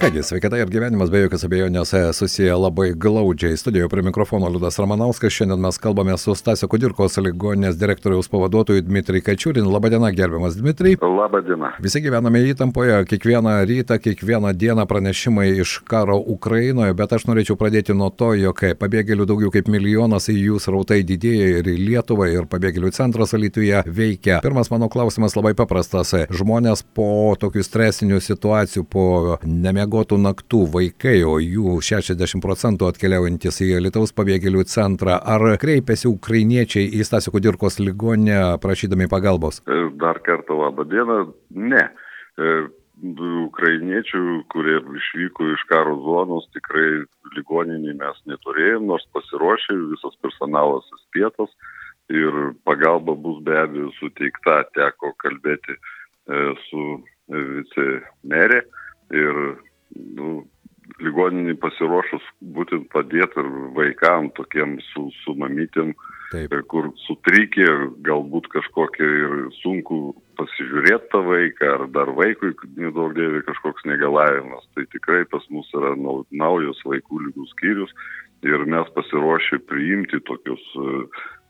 Kągi, sveikata ir gyvenimas be jokios abejonės e, susiję labai glaudžiai. Studijoje prie mikrofono Liudas Ramanauskas. Šiandien mes kalbame su Stasio Kudirkos ligoninės direktoriaus pavaduotoju Dmitrij Kačiūrin. Labadiena, gerbiamas Dmitrij. Labadiena. Visi gyvename įtampoje, kiekvieną rytą, kiekvieną dieną pranešimai iš karo Ukrainoje, bet aš norėčiau pradėti nuo to, jog pabėgėlių daugiau kaip milijonas į jų srautai didėja ir į Lietuvą, ir pabėgėlių centras Alytuje veikia. Pirmas mano klausimas labai paprastas. Žmonės po tokių stresinių situacijų, po nemiego nemiegotų naktų vaikai, o jų 60 procentų atkeliaujantis į Lietuvos pabėgėlių centrą. Ar kreipiasi ukrainiečiai į Stasio Kudirkos ligonę prašydami pagalbos? E, dar kartą labą dieną. Ne. E, ukrainiečių, kurie išvyko iš karo zonos, tikrai ligoninį mes neturėjom, nors pasiruošė, visas personalas įspėtas ir pagalba bus be abejo suteikta, teko kalbėti e, su vicemerė ir ligoninį pasiruošus būtent padėti ir vaikam tokiem su, su mamytėm, Taip. kur sutrikė, galbūt kažkokia ir sunku pasižiūrėti tą vaiką, ar dar vaikui, nedaug dėvė kažkoks negalavimas. Tai tikrai pas mus yra naujas vaikų lygų skyrius ir mes pasiruošę priimti tokius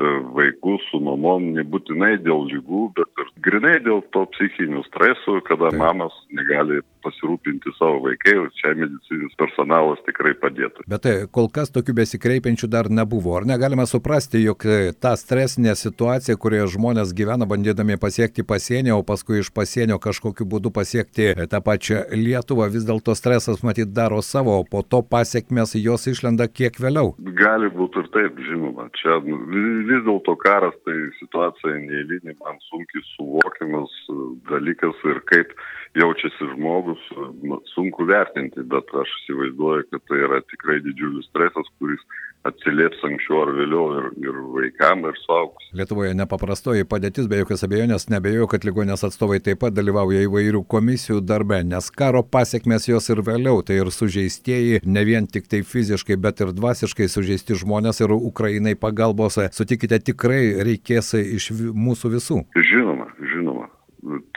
E, vaikus su mamom nebūtinai dėl lygų, bet ir grinai dėl to psichinių stresų, kada Taip. mamas negali pasirūpinti savo vaikai, čia medicinis personalas tikrai padėtų. Bet tai, kol kas tokių besikreipiančių dar nebuvo. Ar negalime suprasti, jog e, ta stresinė situacija, kurioje žmonės gyvena bandydami pasiekti pasienio, o paskui iš pasienio kažkokiu būdu pasiekti e, tą pačią Lietuvą, vis dėlto stresas matyt daro savo, o po to pasiekmes jos išlenda kiek vėliau? Gali būti ir taip, žinoma. Čia vis dėlto karas tai situacija neįlinė, man sunkiai suvokiamas e, dalykas ir kaip jaučiasi žmogus, e, sunku vertinti, bet aš įsivaizduoju, kad tai yra tikrai didžiulis stresas, kuris atsilieps anksčiau ar vėliau ir, ir vaikam, ir suaugus. Lietuvoje nepaprastoji padėtis, be jokios abejonės, nebejoju, kad ligonės atstovai taip pat dalyvauja įvairių komisijų darbe, nes karo pasiekmes jos ir vėliau, tai ir sužeistieji, ne vien tik tai fiziškai, bet ir dvasiškai sužeisti žmonės ir Ukrainai pagalbos, sutikite, tikrai reikės iš mūsų visų. Žinoma, žinoma.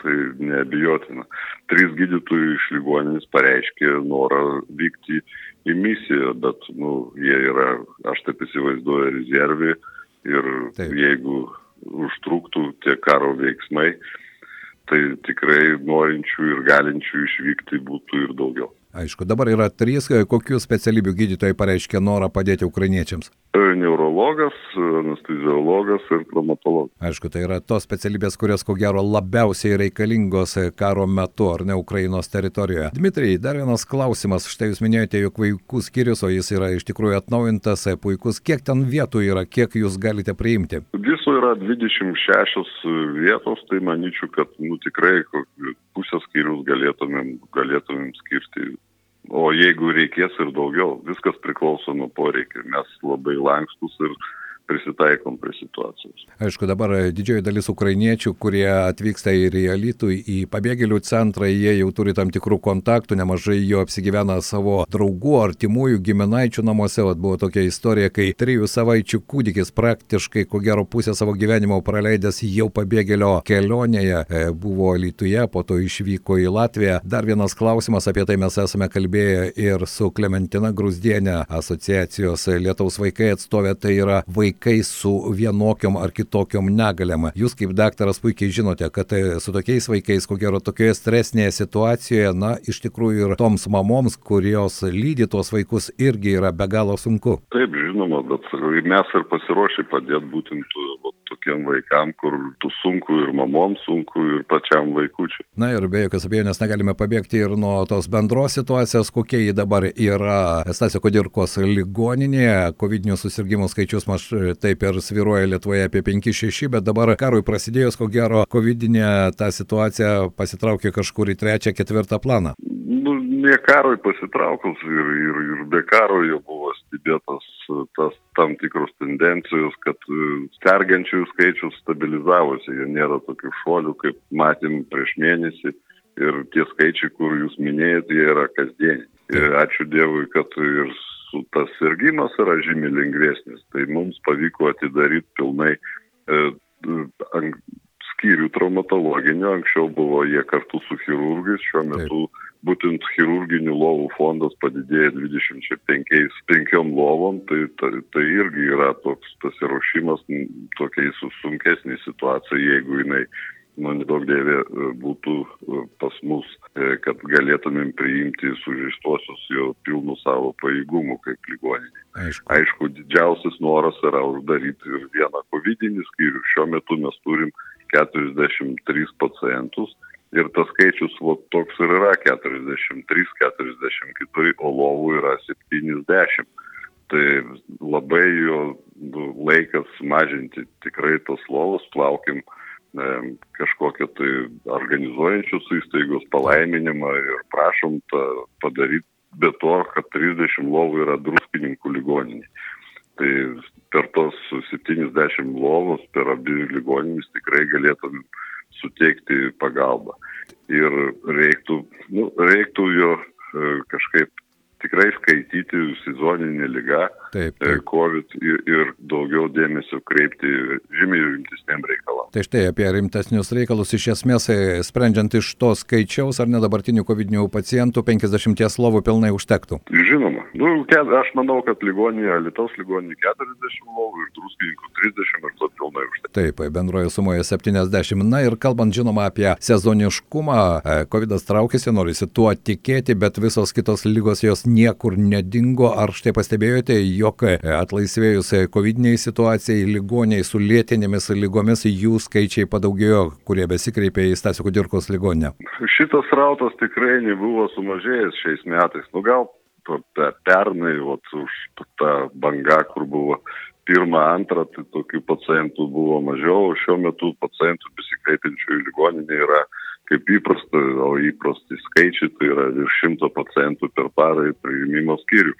Tai neabijotina. Trys gydytojai iš ligoninės pareiškė norą vykti į misiją, bet nu, jie yra, aš taip įsivaizduoju, rezervi ir taip. jeigu užtruktų tie karo veiksmai, tai tikrai norinčių ir galinčių išvykti būtų ir daugiau. Aišku, dabar yra trys, kokių specialybių gydytojai pareiškė norą padėti ukrainiečiams? Neurologas, anesteziologas ir traumatologas. Aišku, tai yra tos specialybės, kurios ko gero labiausiai reikalingos karo metu, ar ne Ukrainos teritorijoje. Dmitrijai, dar vienas klausimas. Štai jūs minėjote, jog vaikų skyrius, o jis yra iš tikrųjų atnaujintas, puikus. Kiek ten vietų yra, kiek jūs galite priimti? Viso yra 26 vietos, tai manyčiau, kad nu, tikrai pusės skyrius galėtumėm, galėtumėm skirti o jeigu reikės ir daugiau, viskas priklauso nuo poreikių. Mes labai lankstus ir prisitaikom prie situacijos. Aišku, dabar didžioji dalis ukrainiečių, kurie atvyksta ir į Alitų, į pabėgėlių centrą, jie jau turi tam tikrų kontaktų, nemažai jo apsigyvena savo draugų, artimųjų, giminaičių namuose. Vat buvo tokia istorija, kai trijų savaičių kūdikis praktiškai, ko gero, pusę savo gyvenimo praleidęs jau pabėgėlio kelionėje, e, buvo Lietuvoje, po to išvyko į Latviją. Dar vienas klausimas, apie tai mes esame kalbėję ir su Klementina Grusdienė, asociacijos Lietaus vaikai atstovė, tai yra vaikai vaikai su vienokiom ar kitokiom negaliam. Jūs kaip daktaras puikiai žinote, kad e, su tokiais vaikais, ko gero, tokioje stresinėje situacijoje, na, iš tikrųjų ir toms mamoms, kurios lydi tuos vaikus, irgi yra be galo sunku. Taip, žinoma, bet mes ir pasiruošę padėti būtent tokiem vaikam, kur tu sunku ir mamom sunku ir pačiam vaikučiui. Na ir be jokios abejonės negalime pabėgti ir nuo tos bendros situacijos, kokia ji dabar yra Stasio Kodirkos ligoninėje. COVID susirgymų skaičius maž taip ir sviruoja Lietuvoje apie 5-6, bet dabar karui prasidėjus, ko gero, COVID-inė ta situacija pasitraukė kažkur į trečią, ketvirtą planą. Nu, ne karui pasitraukus ir, ir, ir be karo jau buvo stebėtas tas tam tikros tendencijos, kad e, sergančiųjų skaičius stabilizavosi, jie nėra tokių šuolių, kaip matėm prieš mėnesį ir tie skaičiai, kur jūs minėjote, jie yra kasdieniai. Ir ačiū Dievui, kad ir su tas sirgymas yra žymiai lengvesnis. Tai mums pavyko atidaryti pilnai e, skyrių traumatologinio, anksčiau buvo jie kartu su chirurgais, šiuo metu Taip. Būtent chirurginių lovų fondas padidėjo 25 lovom, tai, tai, tai irgi yra toks pasiruošimas tokiai sunkesnė situacija, jeigu jinai nu, nedaug dėvė būtų pas mus, e, kad galėtumėm priimti sužeistuosius jau pilnu savo pajėgumu kaip ligoninė. Aišku. Aišku, didžiausias noras yra uždaryti ir vieną COVID-19 skyrių. Šiuo metu mes turim 43 pacientus ir tas skaičius va, toks ir yra 43, 44, o lovų yra 70. Tai labai jo nu, laikas mažinti tikrai tos lovos, plaukim e, kažkokią tai organizuojančius įstaigos palaiminimą ir prašom tą padaryti be to, kad 30 lovų yra druskininkų ligoninė. Tai per tos 70 lovos, per abi ligoninės tikrai galėtumėm suteikti pagalbą. Ir reiktų, nu, reiktų jo e, kažkaip tikrai skaityti sezoninė lyga, taip, e, taip. COVID ir, ir daugiau dėmesio kreipti žymiai rimtesnėm reikalam. Tai štai apie rimtesnius reikalus iš esmės, e, sprendžiant iš to skaičiaus, ar ne dabartinių COVID pacientų 50 lovų pilnai užtektų? Žinoma. Nu, aš manau, kad ligoninė, Lietuvos ligoninė 40 lovų ir druskininkų 30 ir to pilnai užtektų. Taip, bendroje sumoje 70. Na ir kalbant žinoma apie sezoniškumą, e, COVID traukėsi, norisi tuo tikėti, bet visos kitos lygos jos niekur nedingo. Ar štai pastebėjote, jog atlaisvėjus COVID-19 situacijai, ligoniai su lėtinėmis lygomis, jų skaičiai padaugėjo, kurie besikreipė į Stasio Kudirkos ligoninę? Šitas rautas tikrai nebuvo sumažėjęs šiais metais. Nu gal pernai, vat, už tą bangą, kur buvo pirmą, antrą, tai tokių pacientų buvo mažiau, šiuo metu pacientų besikreipiančių į ligoninę yra kaip įprasta, o įprasti skaičiai tai yra virš šimto pacientų per parą į priimimo skyrių.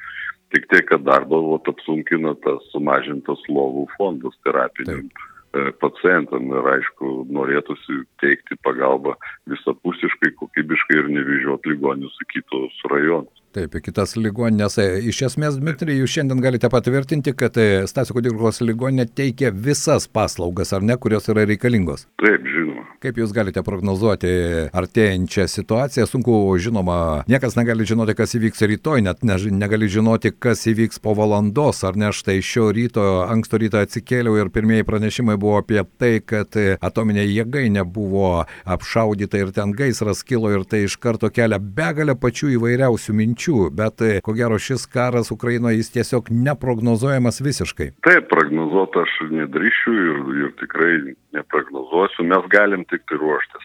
Tik tai, kad darbą vat, apsunkina tas sumažintas lovų fondas terapiniam e, pacientam ir aišku, norėtųsi teikti pagalbą visapusiškai, kokybiškai ir nevyžiuoti ligonius į kitus rajonus. Taip, kitas ligoninės. E, iš esmės, Dmitri, jūs šiandien galite patvirtinti, kad e, Stasio Kudirkos ligoninė teikia visas paslaugas, ar ne, kurios yra reikalingos? Taip, žinoma. Kaip jūs galite prognozuoti artėjančią situaciją? Sunku, žinoma, niekas negali žinoti, kas įvyks rytoj, net ne, negali žinoti, kas įvyks po valandos, ar ne štai šio ryto, anksto ryto atsikėliau ir pirmieji pranešimai buvo apie tai, kad e, atominė jėgainė buvo apšaudyta ir ten gaisras kilo ir tai iš karto kelia begalę pačių įvairiausių minčių minčių, bet e, ko gero šis karas Ukrainoje jis tiesiog neprognozuojamas visiškai. Taip, prognozuoti aš nedrįšiu ir, ir tikrai neprognozuosiu, mes galim tik tai ruoštis.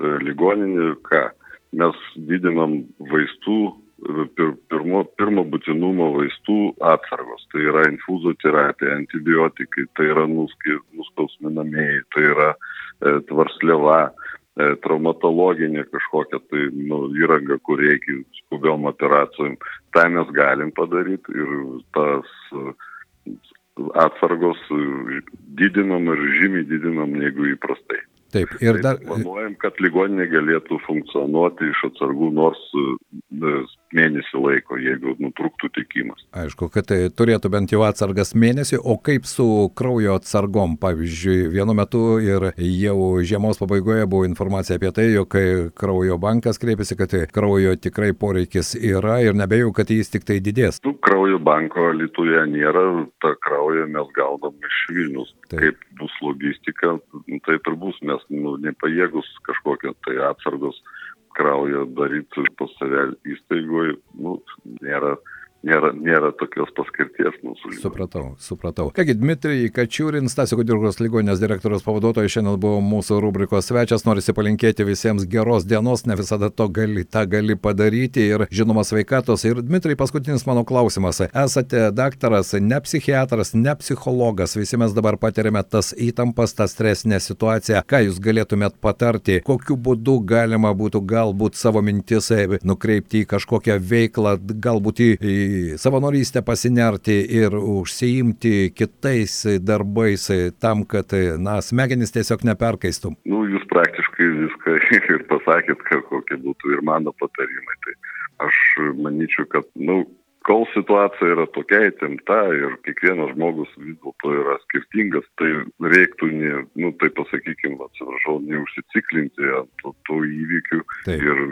E, ligoninė, ką, mes didinam vaistų e, pir, pirmo, pirmo būtinumo vaistų atsargos. Tai yra infuzoterapija, antibiotikai, tai yra nuskausminamieji, tai yra e, tvarsleva, traumatologinė kažkokia tai nu, įranga, kur reikia skubiom operacijom. Tai mes galim padaryti ir tas e, atsargos didinam ir žymiai didinam negu įprastai. Taip, ir tai dar. Planuojam, kad ligoninė galėtų funkcionuoti iš atsargų nors e, mėnesį laiko, jeigu nutrūktų tikimas. Aišku, kad tai turėtų bent jau atsargas mėnesį, o kaip su kraujo atsargom? Pavyzdžiui, vienu metu ir jau žiemos pabaigoje buvo informacija apie tai, jog kraujo bankas kreipėsi, kad kraujo tikrai poreikis yra ir nebejau, kad jis tik tai didės. Tų kraujo banko Lietuvoje nėra, tą kraują mes gaunam iš Vilnius. Taip. Kaip bus logistika, taip ir bus. Mes nu, nepajėgus kažkokią tai atsargos kraują daryti pas save įstaigoje, nu, nėra nėra, nėra tokios paskirties mūsų lygoje. Supratau, supratau. Kągi, Dmitrijai Kačiūrin, Stasio Kudirkos ligonės direktorius pavaduotojas, šiandien buvo mūsų rubrikos svečias, norisi palinkėti visiems geros dienos, ne visada to gali, tą gali padaryti ir žinoma sveikatos. Ir Dmitrijai, paskutinis mano klausimas. Esate daktaras, ne psichiatras, ne psichologas, visi mes dabar patiriame tas įtampas, tą stresinę situaciją. Ką jūs galėtumėt patarti, kokiu būdu galima būtų galbūt savo mintis nukreipti į kažkokią veiklą, galbūt į savanorystę pasinerti ir užsiimti kitais darbais tam, kad, na, smegenys tiesiog neperkaistų? Nu, jūs praktiškai viską ir pasakėt, kokie būtų ir mano patarimai. Tai aš manyčiau, kad, nu, kol situacija yra tokia įtempta ir kiekvienas žmogus vis dėlto yra skirtingas, tai reiktų, ne, nu, tai pasakykime, atsiprašau, neužsiciklinti ant tų, tų įvykių Taip. ir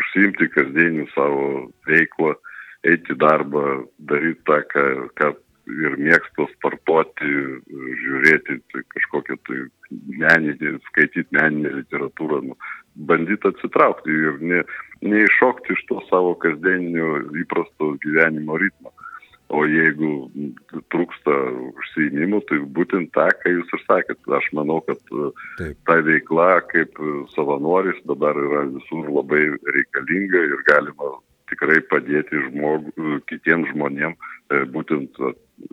užsiimti kasdienį savo veiklą, eiti į darbą, daryti tą, ką, ką ir mėgsta sportuoti, žiūrėti tai kažkokią tai meninį, skaityti meninę literatūrą, nu, bandyti atsitraukti ir ne, neiššokti iš to savo kasdieninio įprasto gyvenimo ritmo. O jeigu trūksta užsiimimų, tai būtent tą, ką jūs ir sakėt, aš manau, kad Taip. ta veikla kaip savanoris dabar yra visur labai reikalinga ir galima tikrai padėti žmog, kitiems žmonėms e, būtent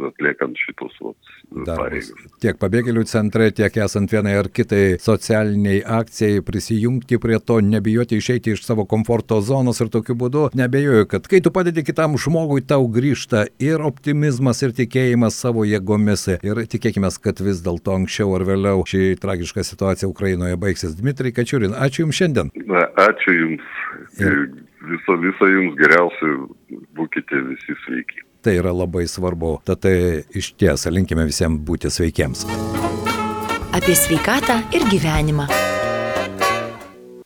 atliekant šitus pareigas. Tiek pabėgėlių centrai, tiek esant vienai ar kitai socialiniai akcijai, prisijungti prie to, nebijoti išeiti iš savo komforto zonos ir tokiu būdu nebejoju, kad kai tu padedi kitam žmogui, tau grįžta ir optimizmas, ir tikėjimas savo jėgomis. Ir tikėkime, kad vis dėlto anksčiau ar vėliau ši tragiška situacija Ukrainoje baigsis. Dmitrai Kačiurin, ačiū Jums šiandien. Na, ačiū Jums. Ir viso, viso Jums geriausio, būkite visi sveiki. Tai yra labai svarbu. Tad tai iš ties linkime visiems būti sveikiems. Apie sveikatą ir gyvenimą.